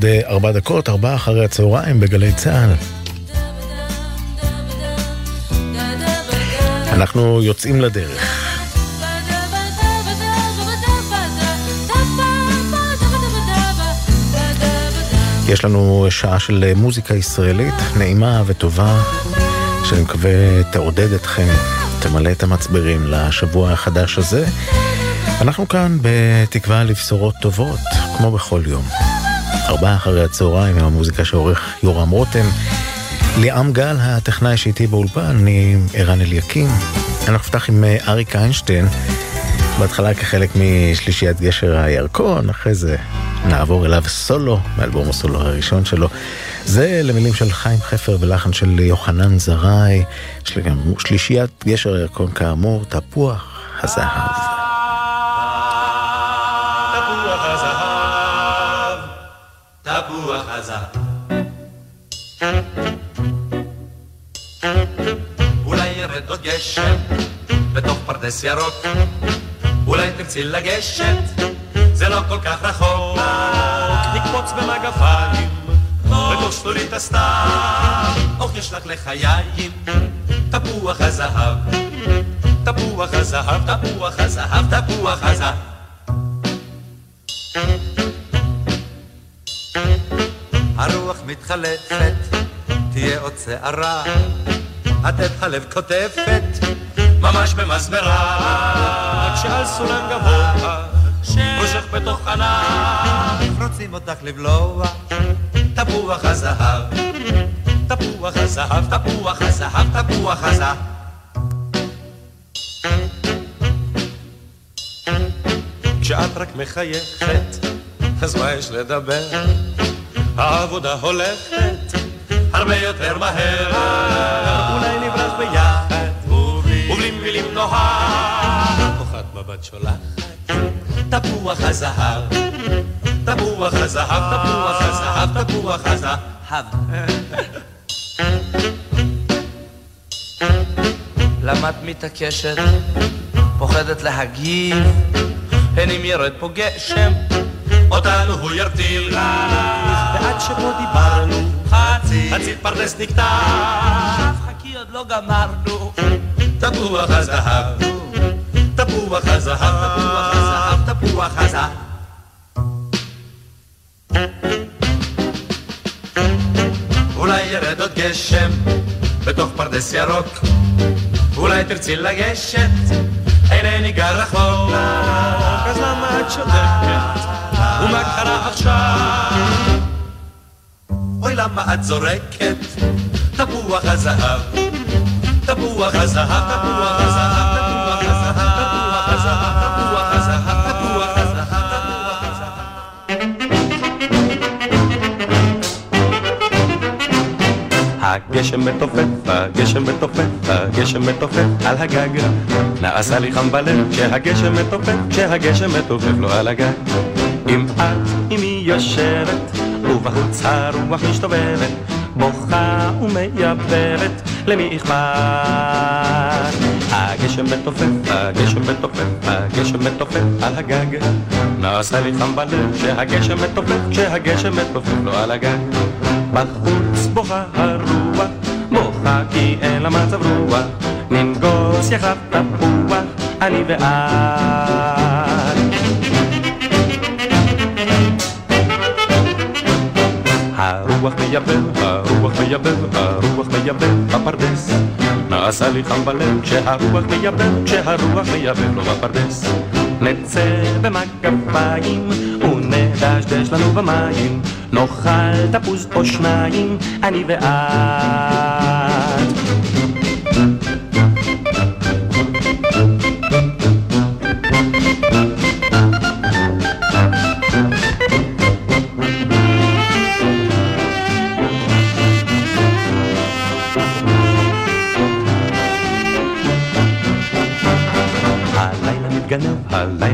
ועוד אה, ארבע דקות, ארבע אחרי הצהריים בגלי צה"ל. אנחנו יוצאים לדרך. יש לנו שעה של מוזיקה ישראלית נעימה וטובה, שאני מקווה תעודד אתכם, תמלא את המצברים לשבוע החדש הזה. אנחנו כאן בתקווה לבשורות טובות, כמו בכל יום. ארבעה אחרי הצהריים עם המוזיקה שעורך יורם רותם. ליאם גל, הטכנאי שאיתי באולפן, אני ערן אליקים. אנחנו נפתח עם אה, אריק איינשטיין, בהתחלה כחלק משלישיית גשר הירקון, אחרי זה נעבור אליו סולו, מאלבום הסולו הראשון שלו. זה למילים של חיים חפר ולחן של יוחנן זרעי, שלישיית גשר הירקון כאמור, תפוח הזהב. גשם בתוך פרדס ירוק. אולי תרצי לגשת זה לא כל כך רחוק. נקפוץ במגפיים וכוס את הסתיו. אוך יש לך לחיים תפוח הזהב. תפוח הזהב תפוח הזהב תפוח הזהב מתחלפת תהיה עוד שערה עטף הלב קוטפת, ממש במסברה, רק שעל סולם גבוה, מושך בתוך ענף, רוצים אותך לבלוע, תפוח הזהב, תפוח הזהב, תפוח הזהב, תפוח הזהב. כשאת רק מחייכת, אז מה יש לדבר? העבודה הולכת הרבה יותר מהר. אולי נברח ביחד, ובלי מילים נוהר. כוחת מבט שולחת, תפוח הזהב. תפוח הזהב, תפוח הזהב, תפוח הזהב. למה את מתעקשת? פוחדת להגיב? הן אם ירד פה גשם, אותנו הוא ירטיל. ועד שפה דיברנו, חצי, חצי פרדס נקטע. חכי עוד לא גמרנו. תפוח הזהב, תפוח הזהב, תפוח הזהב, תפוח הזהב. אולי ירד עוד גשם בתוך פרדס ירוק, אולי תרצי לגשת, אינני גר רחוק. אז למה את שותקת? ומה קרה עכשיו? אוי למה את זורקת תפוח הזהב, תפוח הזהב, תפוח הזהב, הגשם מתופף, הגשם מתופף, הגשם מתופף על הגג. נעשה לי חם בלב כשהגשם מתופף, כשהגשם מתופף לו על הגג. אם את עימי יושבת ובחוץ הרוח משתובבת, בוכה ומייבבת, למי אכפת? הגשם מתופף, הגשם מתופף, הגשם מתופף על הגג. נעשה לי חם בלב כשהגשם מתופף, כשהגשם מתופף לו על הגג. בחוץ בוכה הרוח, בוכה כי אין לה מצב רוח, ננגוס יחד תפוח, אני ואת. הרוח מייבב, הרוח מייבב, הרוח מייבב בפרדס. נעשה לי חם בלב כשהרוח מייבב, כשהרוח מייבב לו בפרדס. נצא במגפיים ונדשדש לנו במים, נאכל תפוז או שניים, אני ואת.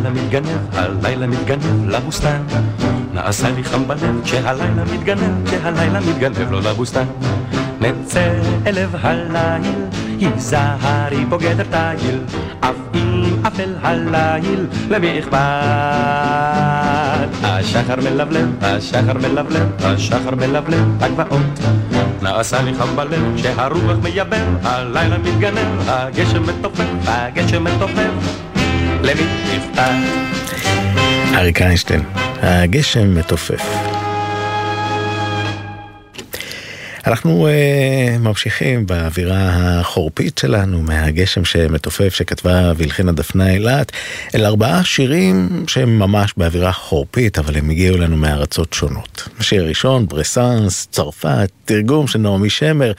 הלילה מתגנב, הלילה מתגנב לבוסתן. נעשה לי חם בלב כשהלילה מתגנב, כשהלילה מתגנב לו לבוסתן. נצא אל לב הליל, היזהרי פה גדר תיל, אף אם אפל הליל, למי אכפת? השחר מלבלב, השחר מלבלב, השחר מלבלב, הגבעות. נעשה לי חם בלב, שהרוח מייבב, הלילה מתגנב, הגשם מתופף, הגשם מתופף, למי נכתב? אריק איינשטיין, הגשם מתופף. אנחנו uh, ממשיכים באווירה החורפית שלנו מהגשם שמתופף שכתבה והלחינה דפנה אילת אל ארבעה שירים שהם ממש באווירה חורפית אבל הם הגיעו לנו מארצות שונות. השיר הראשון ברסאנס, צרפת, תרגום של נעמי שמר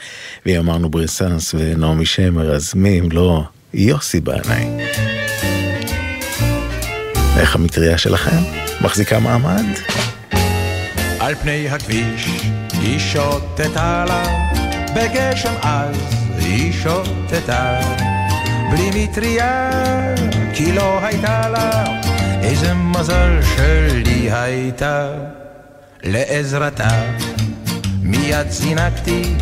ואם אמרנו ברסאנס ונעמי שמר אז מי אם לא יוסי בעיניי. איך המטריה שלכם? מחזיקה מעמד? על פני הכביש היא שוטטה לה, בגשם עז היא שוטטה. בלי מטריה, כי לא הייתה לה, איזה מזל שלי הייתה לעזרתה. מיד זינקתי,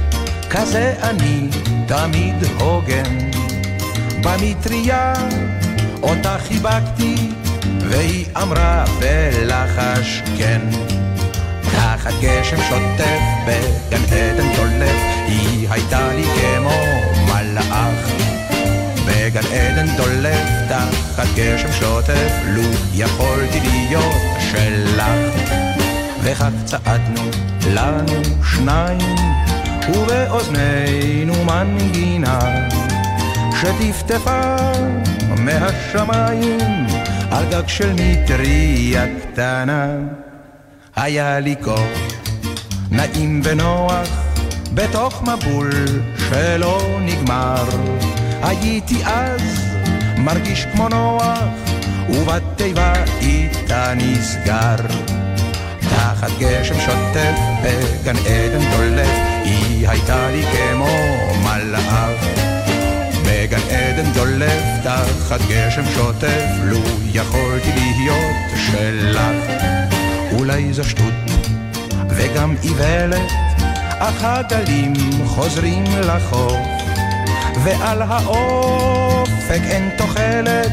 כזה אני תמיד הוגן. במטריה אותה חיבקתי, והיא אמרה בלחש כן. תחת גשם שוטף בגן עדן דולף, היא הייתה לי כמו מלאך. בגן עדן דולף, תחת גשם שוטף, לו יכולתי להיות שלך. וכך צעדנו לנו שניים, ובאוזנינו מנגינה, שטפטפה מהשמיים על גג של מטריה קטנה. היה לי כוח נעים ונוח בתוך מבול שלא נגמר. הייתי אז מרגיש כמו נוח ובתיבה איתה נסגר. תחת גשם שוטף בגן עדן דולף היא הייתה לי כמו מלאך. בגן עדן דולף תחת גשם שוטף לו יכולתי להיות שלך. אולי זו שטות וגם איוולת, אך הגלים חוזרים לחוף, ועל האופק אין תוחלת,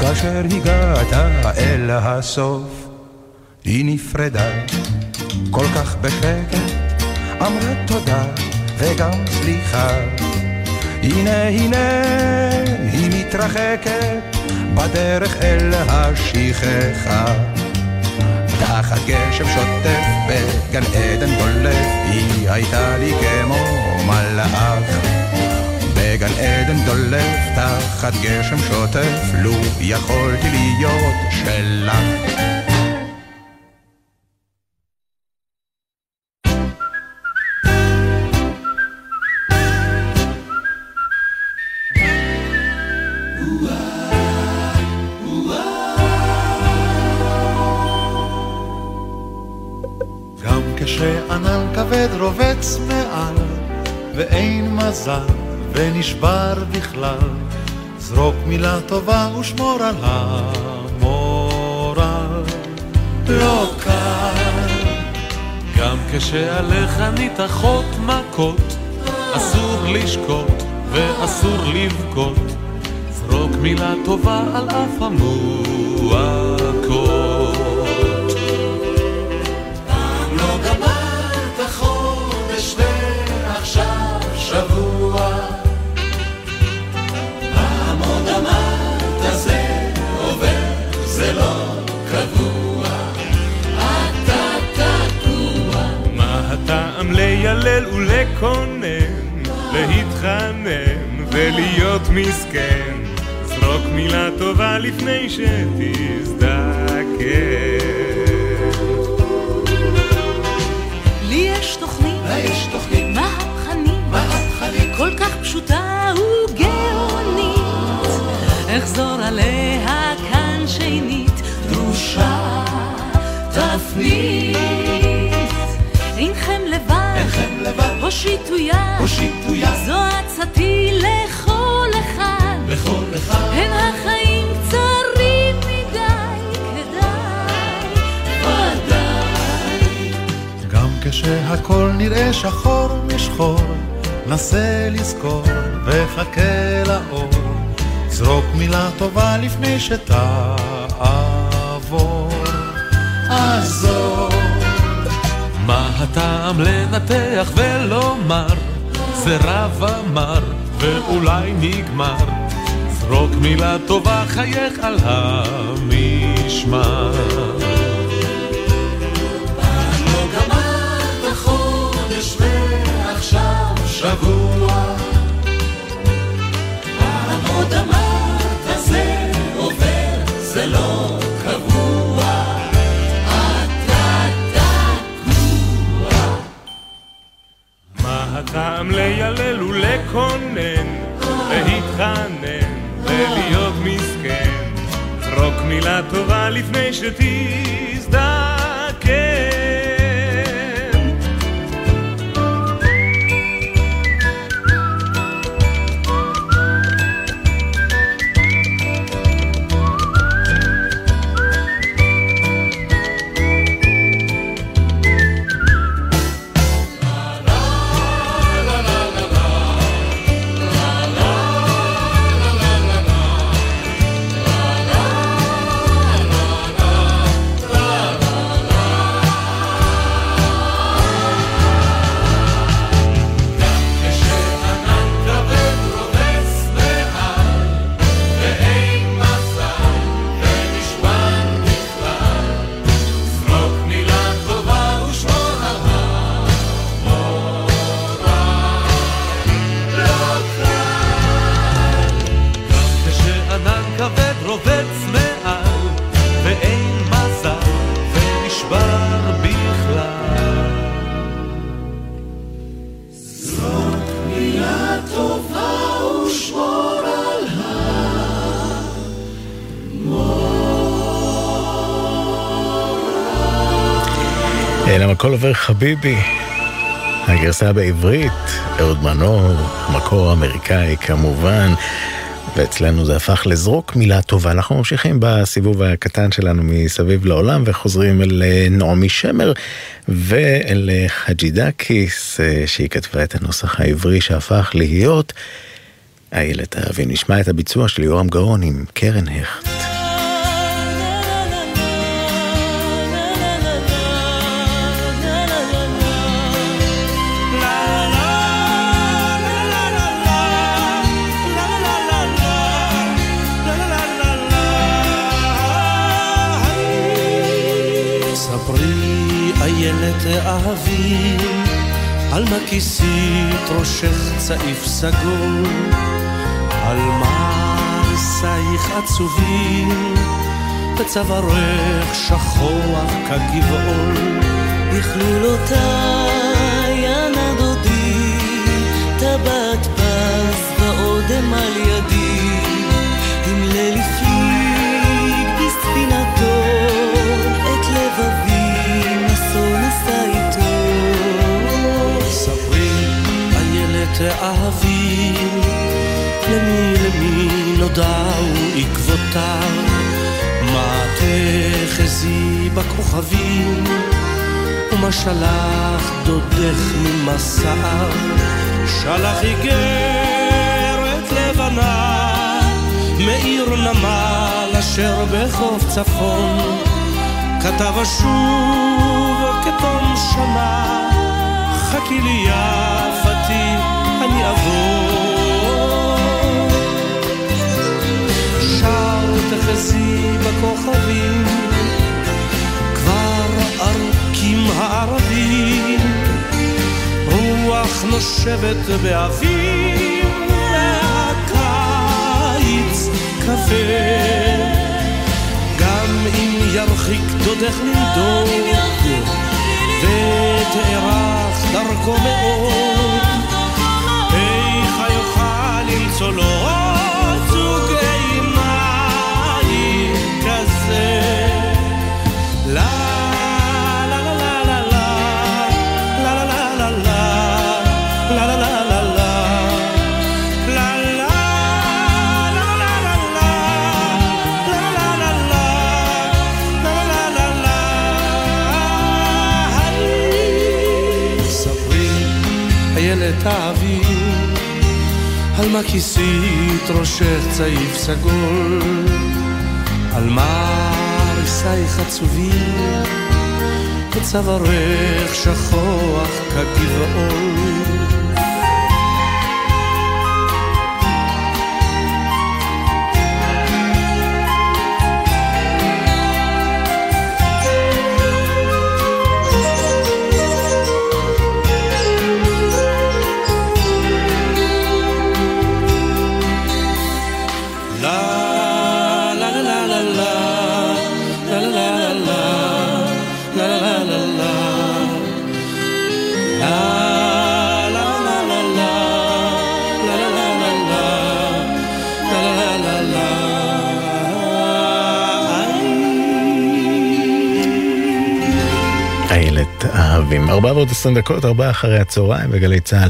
כאשר הגעת אל הסוף. היא נפרדה כל כך בשקט, אמרה תודה וגם סליחה. הנה הנה היא מתרחקת בדרך אל השכחה. תחת גשם שוטף בגן עדן דולף, היא הייתה לי כמו מלאך. בגן עדן דולף, תחת גשם שוטף, לו יכולתי להיות שלך. ונשבר בכלל. זרוק מילה טובה ושמור על המורל. לא קל, גם כשעליך ניתחות מכות, אסור לשקוט ואסור לבכות. זרוק מילה טובה על אף המועקות. מסכן. זרוק מילה טובה לפני שתזדקן. לי יש תוכנית, יש תוכנית, מהפכנית, מהפכנית, כל כך פשוטה וגאונית. אחזור עליה כאן שנית, דרושה תפנית. אינכם לבד. אינכם לבד, הושיטו יד, הושיטו יד, זו עצתי מדי. גם כשהכל נראה שחור משחור, נסה לזכור וחכה לאור, זרוק מילה טובה לפני שתעבור. עזוב. מה הטעם לנתח ולומר, זה רב אמר, ואולי נגמר. זרוק מילה טובה, חייך על המשמר. שבוע. פעם עוד אמרת זה עובר, זה לא קבוע. אתה תקוע. מה הטעם לילל ולקונן, להתחנן ולהיות מסכן? זרוק מילה טובה לפני שתזדקן. עובר חביבי. הגרסה בעברית, אהוד מנור, מקור אמריקאי כמובן, ואצלנו זה הפך לזרוק מילה טובה. אנחנו ממשיכים בסיבוב הקטן שלנו מסביב לעולם וחוזרים אל אה, נעמי שמר ואל אה, חג'ידקיס, אה, שהיא כתבה את הנוסח העברי שהפך להיות איילת האבי. נשמע את הביצוע של יורם גאון עם קרן הכט. תאהבי, על מה כיסית ראשך צעיף סגול, על מעשייך עצובים, בצווארך שכוח כגבעול. בכלולותיי הנדודי, טבעת פז ואודם על ידי, אם ליל תאהבי, למי למי נודעו עקבותיו, מה תחזי בכוכבים, ומה שלח דודך ממסעיו, שלח איגרת לבנה, מעיר נמל אשר בחוף צפון, כתב אשוב כתום שנה, חכי לי יפתי נושבת באוויר, והקיץ כבד. גם אם ירחיק דודך לנדוד, ותארך דרכו מאוד, למצוא לו עוד זוג את האוויר, על מה כיסית התרושך צעיף סגול, על מה ריסייך עצובים, וצווארך שכוח כגבעות ארבע ועוד 20 דקות, ארבע אחרי הצהריים בגלי צה"ל.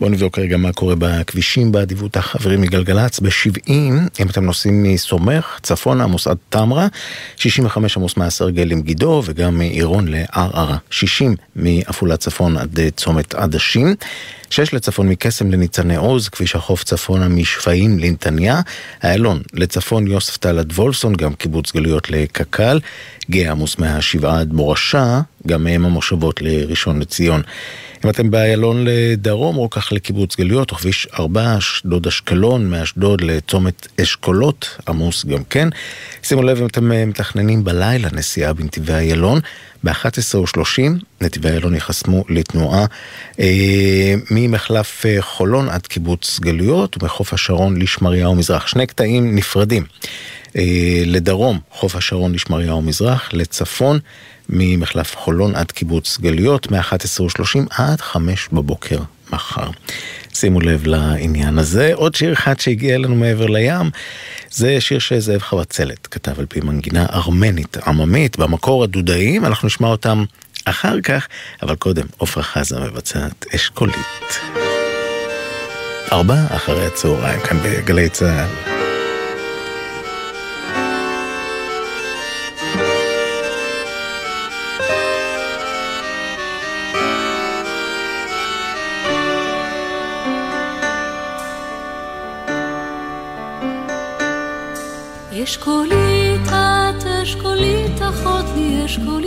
בואו נבדוק רגע מה קורה בכבישים באדיבות החברים מגלגלצ. ב-70, אם אתם נוסעים מסומך, צפונה עמוס עד טמרה, 65 עמוס מהסרגלים גידו, וגם מעירון לערערה. 60 מעפולה צפון עד אה, צומת עדשים. שש לצפון מקסם לניצני עוז, כביש החוף צפונה משפעים לנתניה, איילון לצפון יוספטל עד וולפסון, גם קיבוץ גלויות לקק"ל, גאה עמוס מהשבעה עד מורשה, גם מהם המושבות לראשון לציון. אם אתם באיילון לדרום, כך לקיבוץ גלויות, כביש 4, אשדוד אשקלון, מאשדוד לצומת אשכולות, עמוס גם כן. שימו לב אם אתם אה, מתכננים בלילה נסיעה בנתיבי איילון, ב-11:30 נתיבי איילון ייחסמו לתנועה אה, ממחלף אה, חולון עד קיבוץ גלויות, ומחוף השרון לשמריהו מזרח. שני קטעים נפרדים. אה, לדרום, חוף השרון לשמריהו מזרח, לצפון, ממחלף חולון עד קיבוץ גלויות, מ-11:30 עד 5 בבוקר מחר. שימו לב לעניין הזה. עוד שיר אחד שהגיע אלינו מעבר לים, זה שיר שזאב חבצלת כתב על פי מנגינה ארמנית עממית, במקור הדודאים, אנחנו נשמע אותם אחר כך, אבל קודם עפרה חזה מבצעת אשכולית. ארבע אחרי הצהריים כאן בגלי צה"ל. אשכולית את, אשכולית אחות לי, אשכולית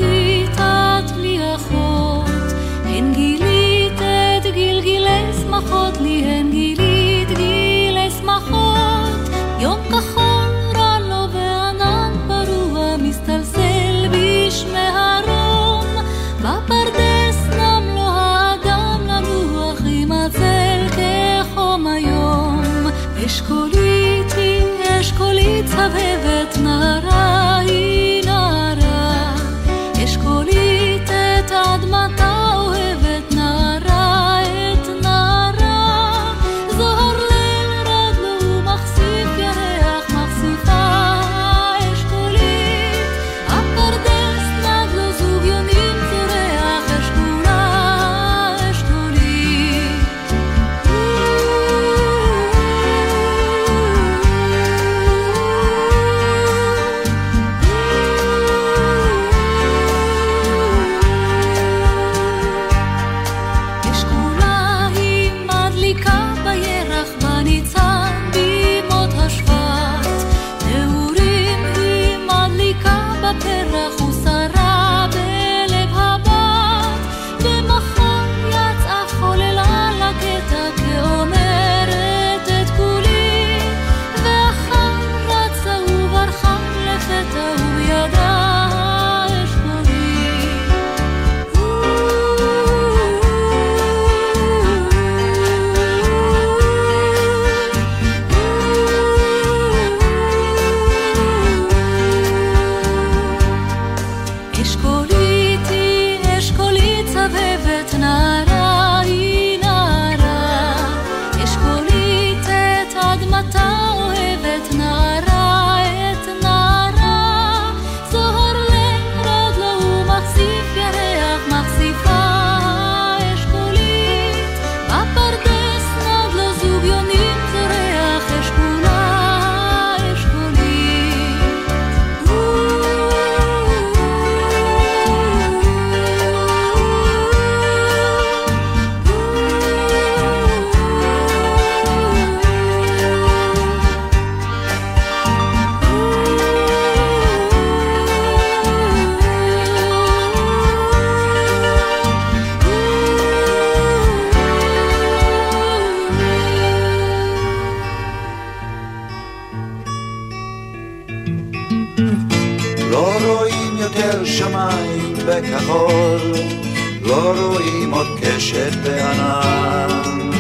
לא רואים עוד קשת בענן.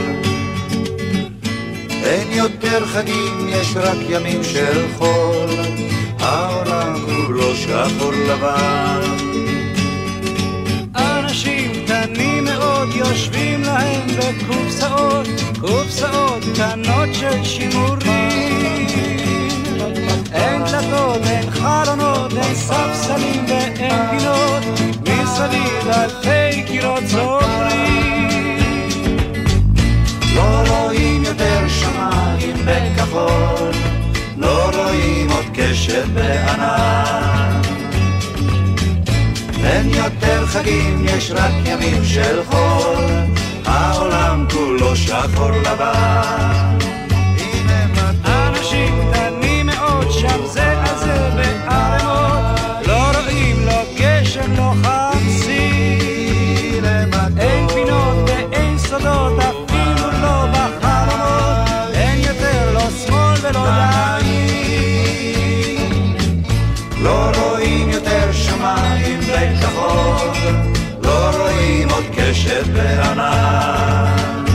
אין יותר חגים, יש רק ימים של חול, העולם כולו שחור לבן. אנשים קטנים מאוד יושבים להם בקופסאות, קופסאות קטנות של שימורים. אין דלתות, אין חלונות, אין ספסלים ואין פינות, מסביב אלפי קירות צוברים. לא רואים יותר שמיים בכחול, לא רואים עוד קשת בענן. אין יותר חגים, יש רק ימים של חול, העולם כולו שחור לבן. עוד קשת בענן.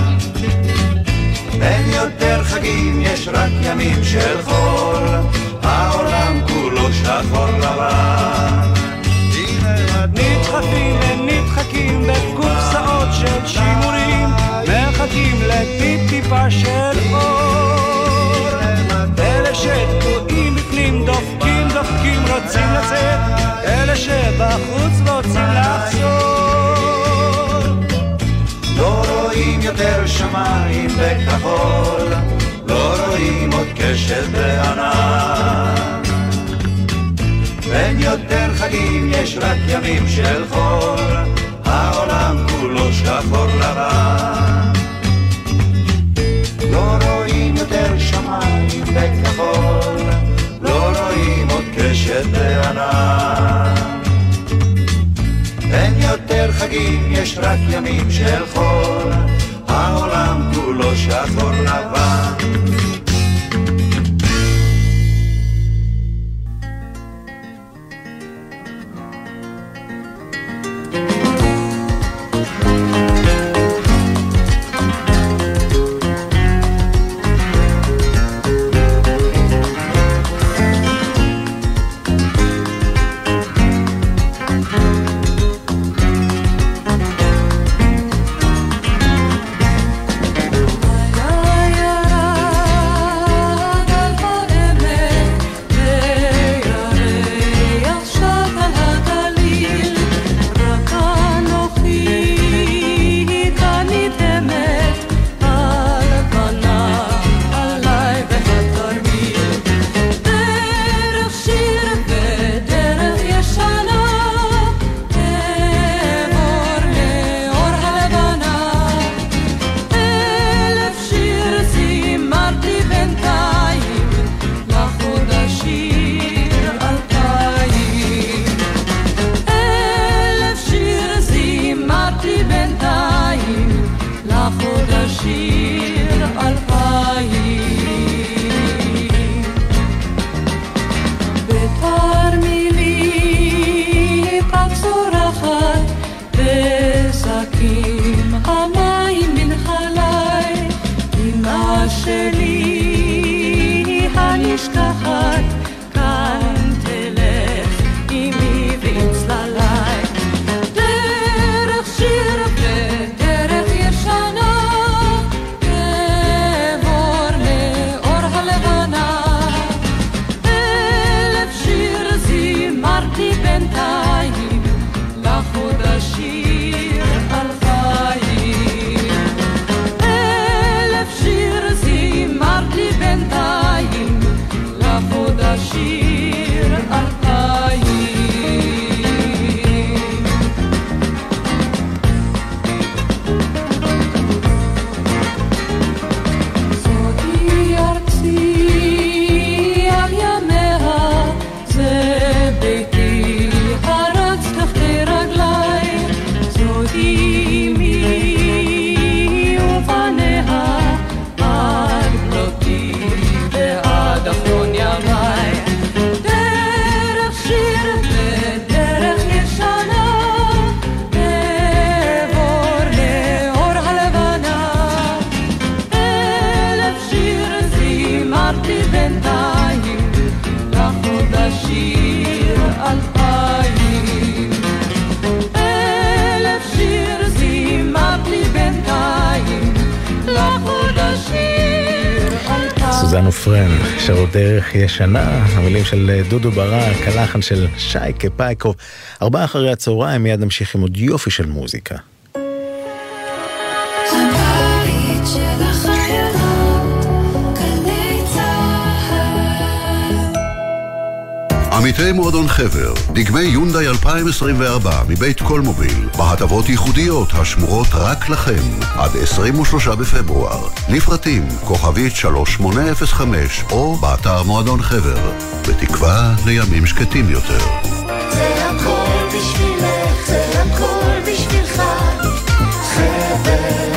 אין יותר חגים, יש רק ימים של חול, העולם כולו שחור לבן. נדחפים ונדחקים בקופסאות של שימורים, מחכים לטיפ-טיפה של אור. אלה שתקועים בפנים דופקים דופקים רוצים לצאת, אלה שבחוץ רוצים לחזור. יותר שמיים בכחול, לא רואים עוד קשת בענן. אין יותר חגים, יש רק ימים של חול, העולם כולו שחור לבן. לא רואים יותר שמיים בכחול, לא רואים עוד קשת בענן. אין יותר חגים, יש רק ימים של חול, העולם כולו שחור לבן. סוזן עופרן, שעוד דרך ישנה, המילים של דודו ברק, הלחן של שייקה פייקוב. ארבעה אחרי הצהריים, מיד נמשיך עם עוד יופי של מוזיקה. עמיתי מועדון חבר, דגמי יונדאי 2024 מבית קולמוביל, בהטבות ייחודיות השמורות רק לכם, עד 23 בפברואר. לפרטים, כוכבית 3805, או באתר מועדון חבר. בתקווה לימים שקטים יותר. זה הכל בשבילך, זה הכל בשבילך, חבר.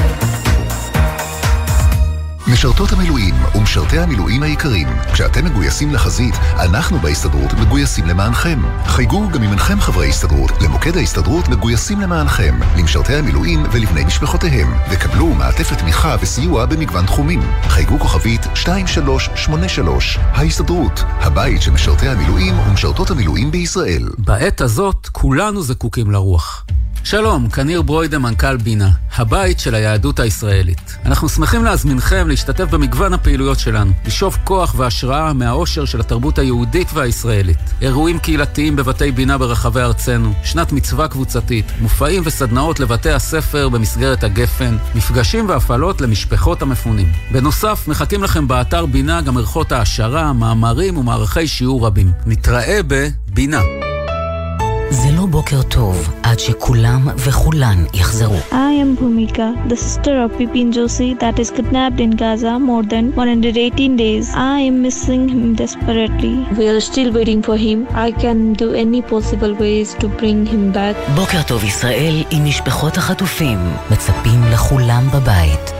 משרתות המילואים ומשרתי המילואים היקרים, כשאתם מגויסים לחזית, אנחנו בהסתדרות מגויסים למענכם. חייגו גם אם אינכם חברי הסתדרות, למוקד ההסתדרות מגויסים למענכם, למשרתי המילואים ולבני משפחותיהם, וקבלו מעטפת תמיכה וסיוע במגוון תחומים. חייגו כוכבית 2383, ההסתדרות, הבית של משרתי המילואים ומשרתות המילואים בישראל. בעת הזאת כולנו זקוקים לרוח. שלום, כניר ברוידה, מנכ"ל בינה, הבית של היהדות הישראלית. אנחנו שמחים להזמינכם להשתתף במגוון הפעילויות שלנו, לשאוב כוח והשראה מהאושר של התרבות היהודית והישראלית. אירועים קהילתיים בבתי בינה ברחבי ארצנו, שנת מצווה קבוצתית, מופעים וסדנאות לבתי הספר במסגרת הגפן, מפגשים והפעלות למשפחות המפונים. בנוסף, מחכים לכם באתר בינה גם ערכות העשרה, מאמרים ומערכי שיעור רבים. נתראה בבינה. זה לא בוקר טוב עד שכולם וכולן יחזרו. I am Bhumika, the sister of Pipin Joshi that is kidnapped in Gaza more than 118 days. I am missing him desperately. We are still waiting for him. I can do any possible ways to bring him back. בוקר טוב ישראל עם משפחות החטופים, מצפים לכולם בבית.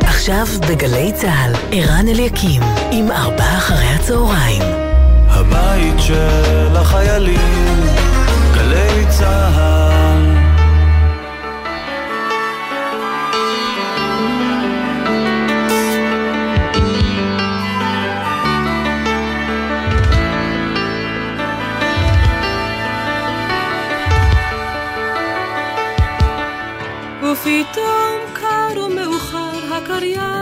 עכשיו בגלי צה"ל, ערן אליקים, עם ארבעה אחרי הצהריים. הבית של החיילים, גלי צה"ל. ופתאום קר ומאוחר הקריין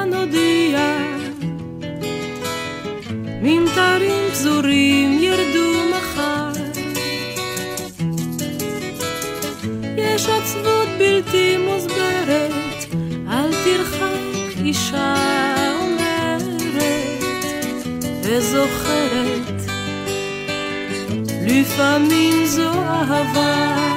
ממטרים פזורים ירדו מחר. יש עצבות בלתי מוסברת אל תרחק אישה אומרת וזוכרת. לפעמים זו אהבה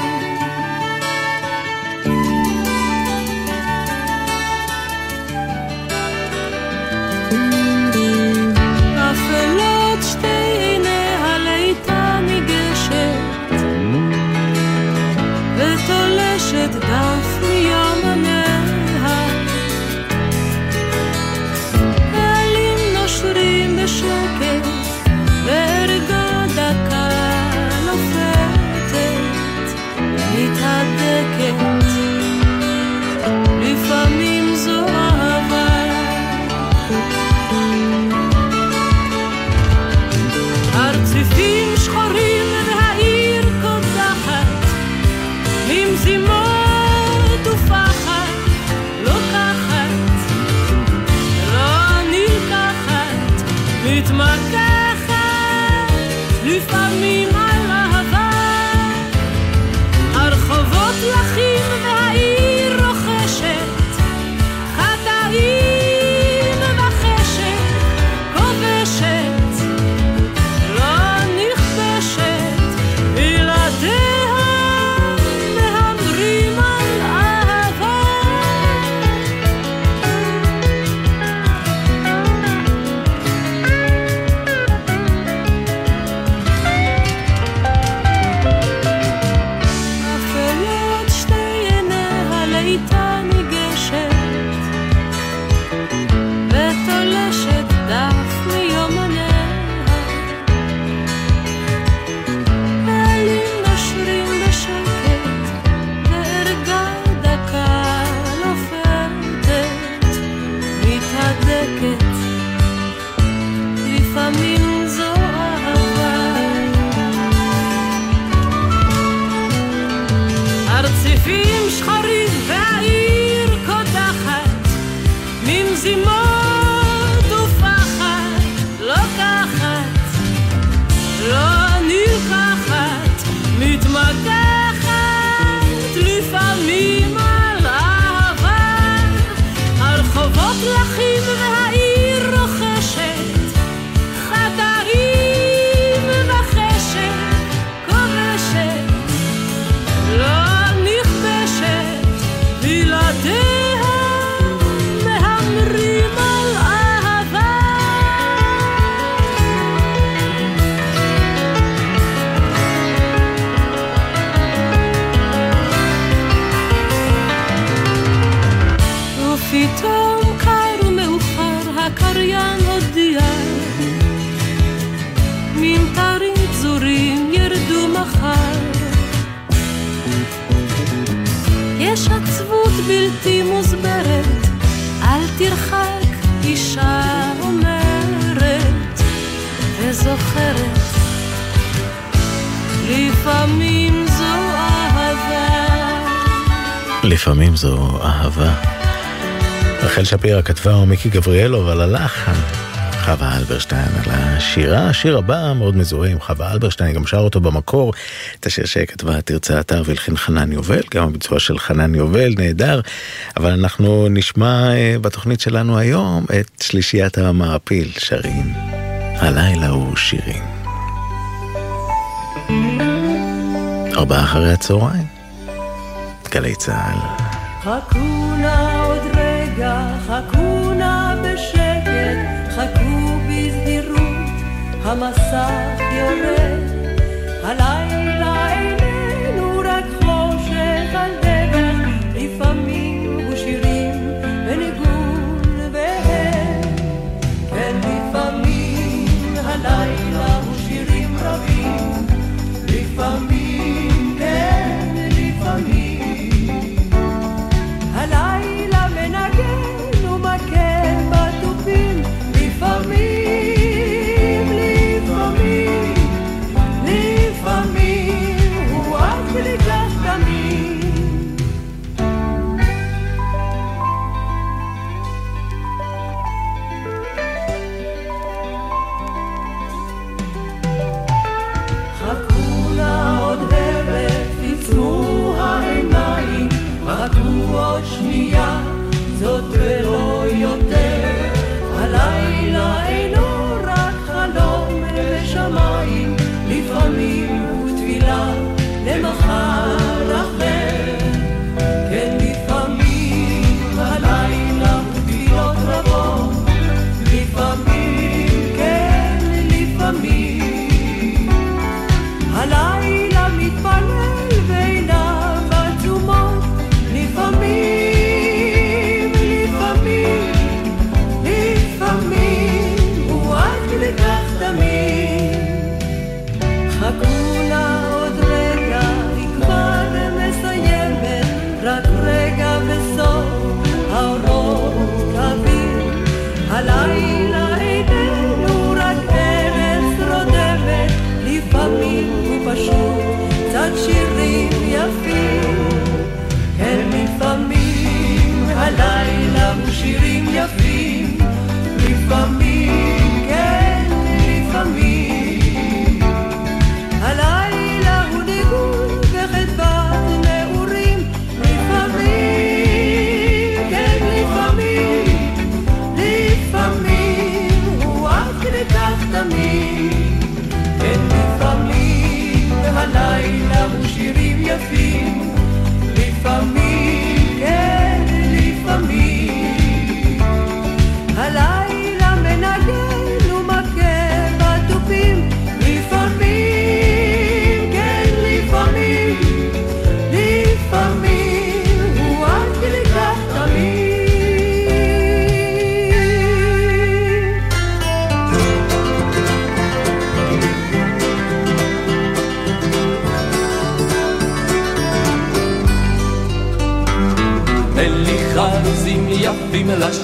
בלתי מוסברת אל תרחק אישה אומרת וזוכרת לפעמים זו אהבה לפעמים זו אהבה. רחל שפירא כתבה ומיקי גבריאלוב על הלחן. חווה אלברשטיין על השירה, השיר הבא מאוד מזוהה עם חווה אלברשטיין, גם שר אותו במקור, את השיר שכתבה תרצה אתר והלחין חנן יובל, גם הביצוע של חנן יובל נהדר, אבל אנחנו נשמע אה, בתוכנית שלנו היום את שלישיית המעפיל שרים, הלילה הוא שירים. ארבעה אחרי הצהריים, גלי צה"ל. חכו נא עוד רגע, חכו המסך יורד. הלילה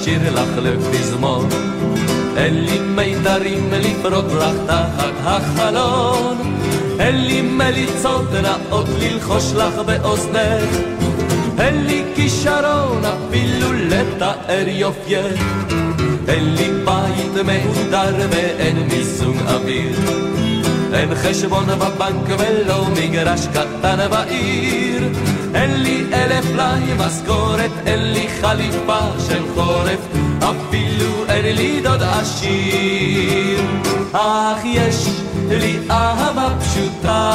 לשיר לך לפזמון, אין לי מיתרים לפרוט לך תחת החלון, אין לי מליצות נאות ללחוש לך באוזנך, אין לי כישרון אפילו לתאר יופייך, אין לי בית מהודר ואין מיזוג אוויר. אין חשבון בבנק ולא מגרש קטן בעיר. אין לי אלף פלאי משכורת, אין לי חליפה של חורף אפילו אין לי דוד עשיר. אך יש לי אהבה פשוטה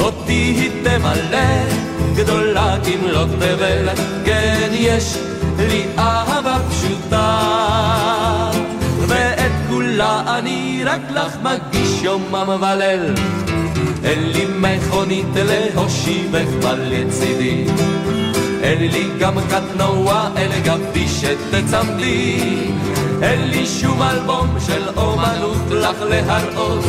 אותי היא תמלא גדולה כמלוא תבל. כן יש לי אהבה פשוטה כולה אני רק לך מגיש יומם וליל אין לי מכונית להושיבך בל לצידי אין לי גם קטנוע, אלא גם פישט תצמדי. אין לי שום אלבום של אומנות לך להראות.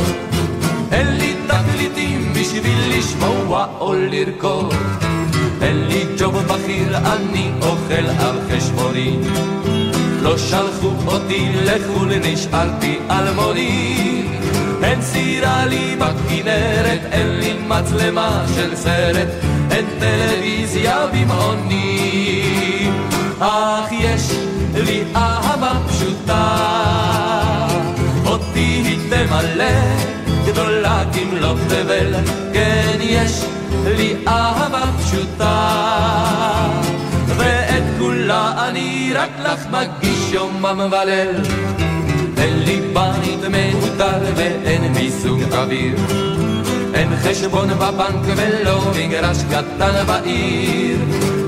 אין לי תקליטים בשביל לשמוע או לרקוד. אין לי ג'וב בכיר, אני אוכל על חשבוני. לא שלחו אותי לחו"ל, נשארתי אלמוני. אין סירה לי בכנרת, אין לי מצלמה של סרט, אין טלוויזיה במעוני. אך יש לי אהבה פשוטה, אותי היא תמלא, גדולה כמלוא תבל, כן יש לי אהבה פשוטה. כולה אני רק לך מגיש יומם וליל. אין לי בית מהודר ואין מיסוג אוויר. אין חשבון בבנק ולא מגרש קטן בעיר.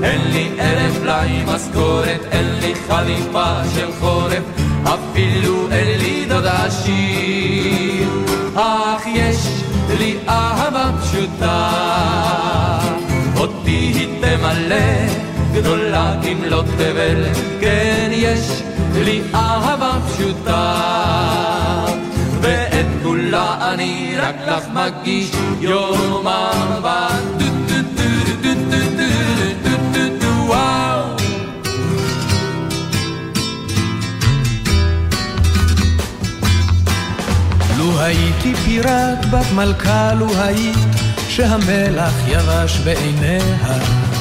אין לי אלף בלי משכורת, אין לי חליפה של חורף, אפילו אין לי דוד עשיר. אך יש לי אהבה פשוטה, אותי היא תמלא, גדולה כמלות לא תבל, כן יש לי אהבה פשוטה. ואת כולה אני רק לך מגיש יום אהבה. הייתי פיראט בת מלכה, לו היית שהמלח יבש בעיניה.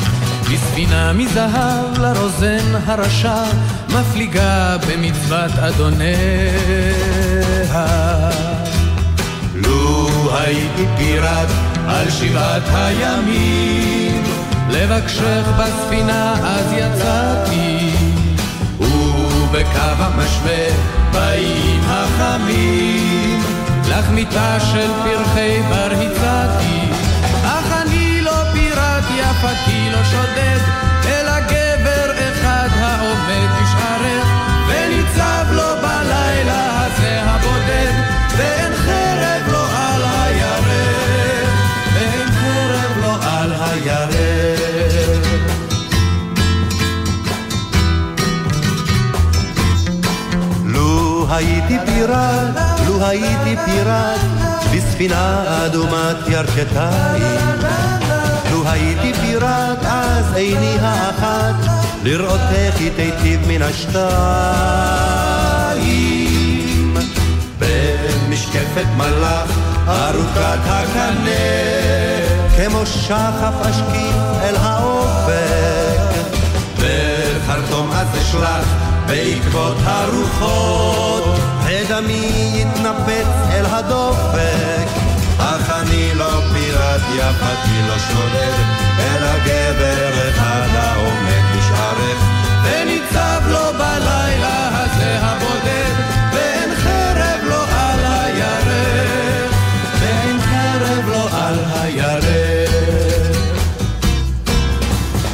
בספינה מזהב לרוזן הרשע, מפליגה במצוות אדוניה. לו הייתי פיראט על שבעת הימים, לבקשך בספינה אז יצאתי, ובקו המשווה באים החמים, לך מיטה של פרחי בר הצעתי, יפתי לא שודד, אלא גבר אחד העומד בשערך, וניצב לו בלילה הזה הבודד, ואין חרב לו על הירך, ואין חרב לו על הירך. לו הייתי פיראט, לו הייתי פיראט, בספינה אדומת ירכתיים. הייתי פיראט, אז עיני האחת, לראותך היא תיטיב מן השתיים. במשקפת מלאך, ארוכת הקנה, כמו שחף אשקיף אל האופק. בחרטום אז אשלח בעקבות הרוחות, ודמי יתנפץ אל הדופק. לא פיראט יפתי לא שודד, אלא גבר אחד העומד בשערך, וניצב לו בלילה הזה הבודד, ואין חרב לו על הירך, ואין חרב לו על הירך.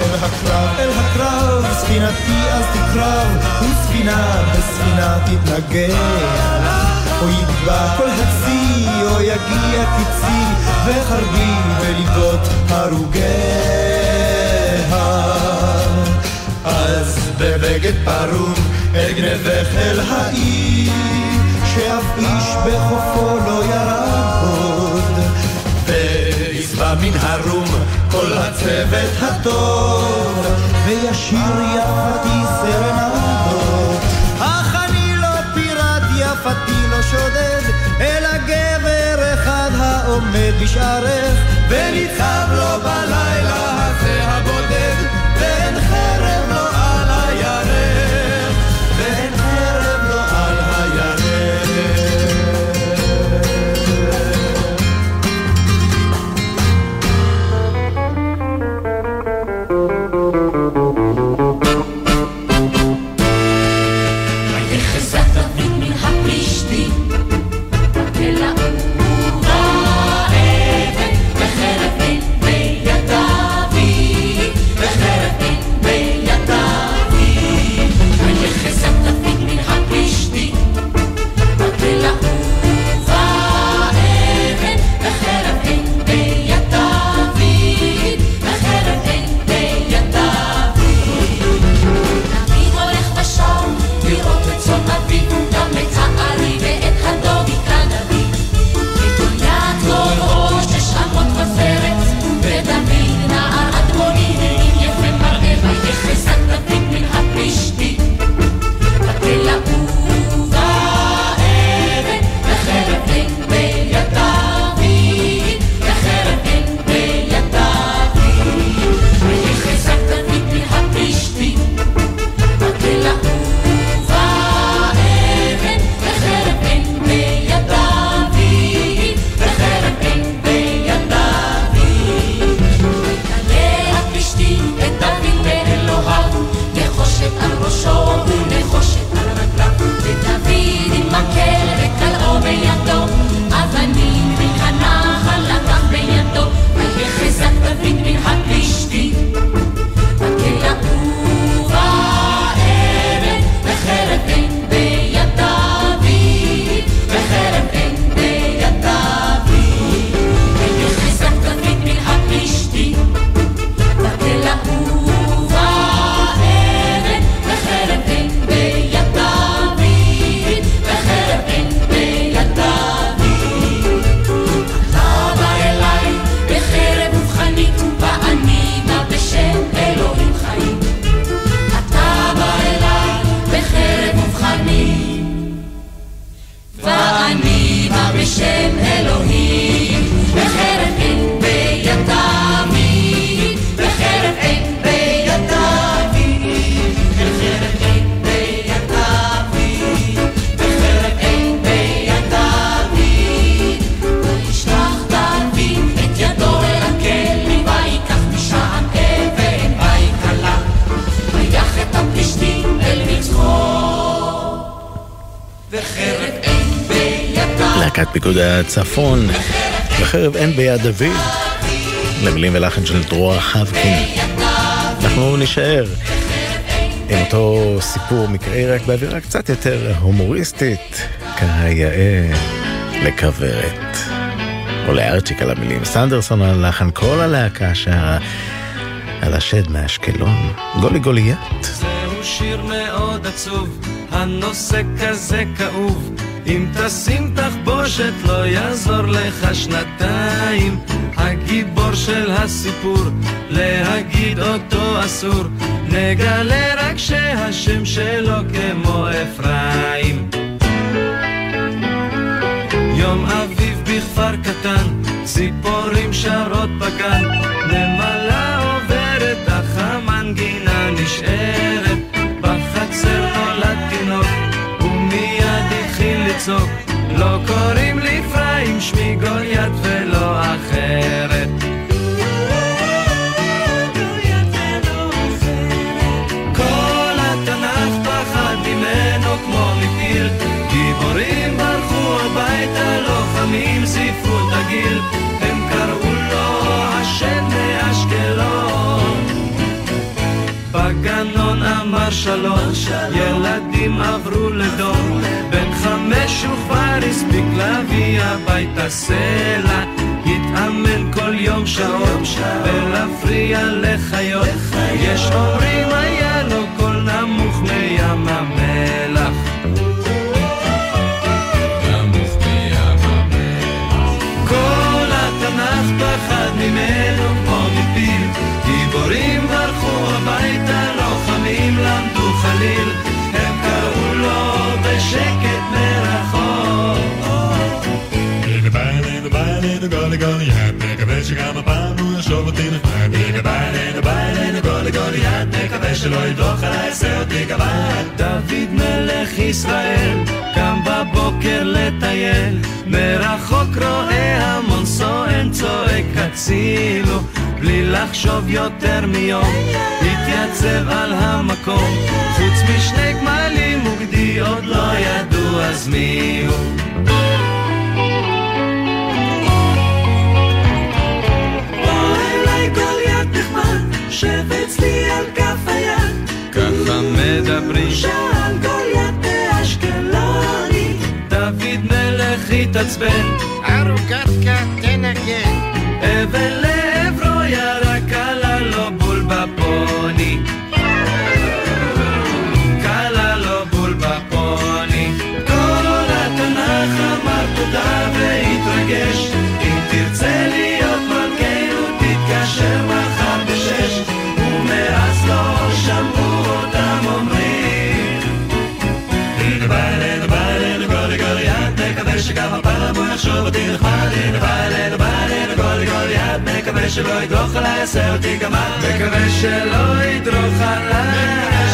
אל הקרב, אל הקרב, ספינתי אז תקרב, וספינה בספינה תתנגח. או יטבע כל הצי, או יגיע קיצי, וחרבי בליבות הרוגיה. אז בבגד פרום אגנבך אל העיר, שאף איש בחופו לא ירד עוד. וישבע מן הרום כל הצוות הטוב, וישיר יפתי סרנדות. אך אני לא פיראט, יפתי לא שודד, עומד בשערך וניצח הצפון, בחרב אין ביד דוד, למילים ולחן של דרור חבקין. אנחנו נישאר עם אותו סיפור מקראי רק באווירה קצת יותר הומוריסטית, כיאה לכוורת. או לארצ'יק על המילים, סנדרסון על לחן כל הלהקה שרה על השד מאשקלון, גולי גוליית. זהו שיר מאוד עצוב, הנושא כזה כאוב. אם תשים תחבושת לא יעזור לך שנתיים. הגיבור של הסיפור, להגיד אותו אסור. נגלה רק שהשם שלו כמו אפרים. יום אביב בכפר קטן, ציפורים שרות בגן, נמלה עוברת, אך המנגינה נשארת. שלום, ילדים עברו לדום, בן חמש הוא כבר הספיק להביא הביתה סלע, התאמן כל יום שעות, ולהפריע לחיות, יש אומרים היה לו קול נמוך מים המלח. כל התנ"ך פחד ממנו כמו מפיל, גיבורים ברחו הביתה, לוחמים למדו חליל, הם קראו לו בשקט מרחוק. ביי, שגם הפעם הוא יחשוב אותי נחמד. הנה שלא עליי, אותי גבד. דוד מלך ישראל קם בבוקר לטייל מרחוק רואה המון סואן צועק הצילו בלי לחשוב יותר מיום התייצב על המקום. חוץ משני גמלים וגדי עוד לא ידעו אז מי הוא. בוא אליי גוליית נחמד שב אצלי על כף היד. ככה מדברים. שאל גוליית באשקלוני דוד מלך התעצבן שלא ידרוך עליי יעשה אותי גמד מקווה שלא ידרוך עליי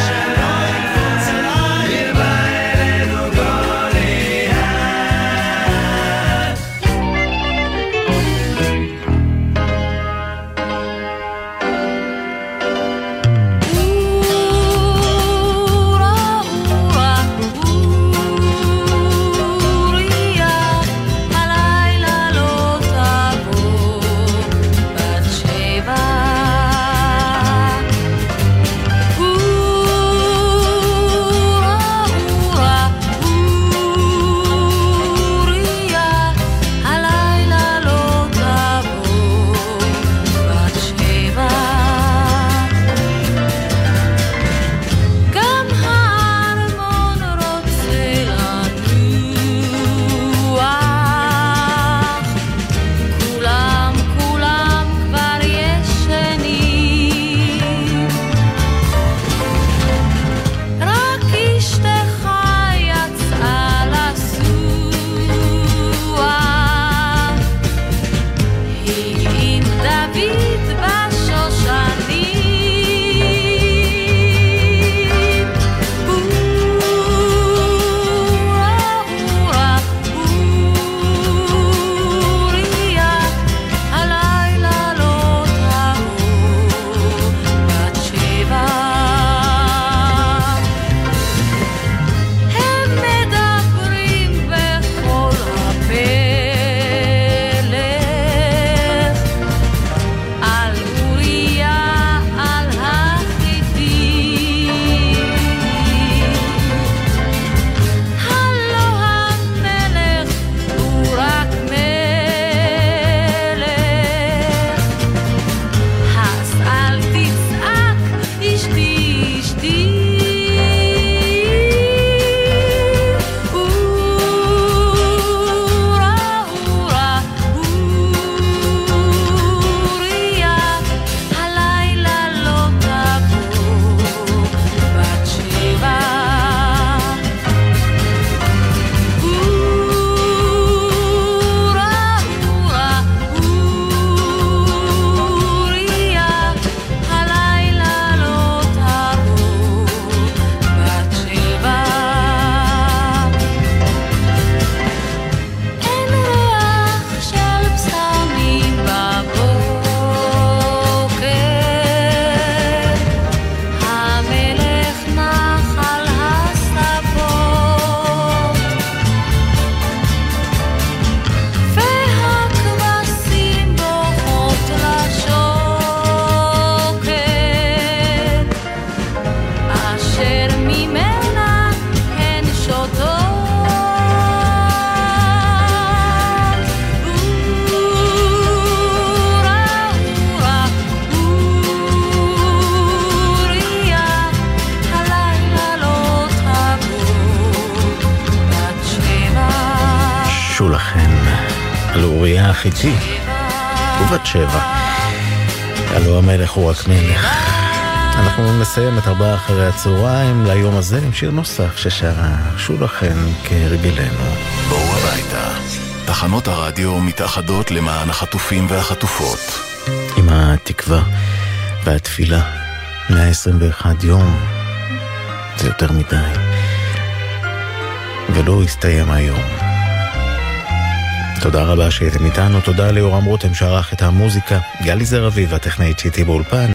אחרי הצהריים ליום הזה עם שיר נוסף ששרה שולה חן כרגלנו. בואו הביתה. תחנות הרדיו מתאחדות למען החטופים והחטופות. עם התקווה והתפילה, 121 יום, זה יותר מדי. ולא הסתיים היום. תודה רבה שהייתם איתנו, תודה ליורם רותם שערך את המוזיקה, גלי זר אביב, הטכנאית שאיתי באולפן.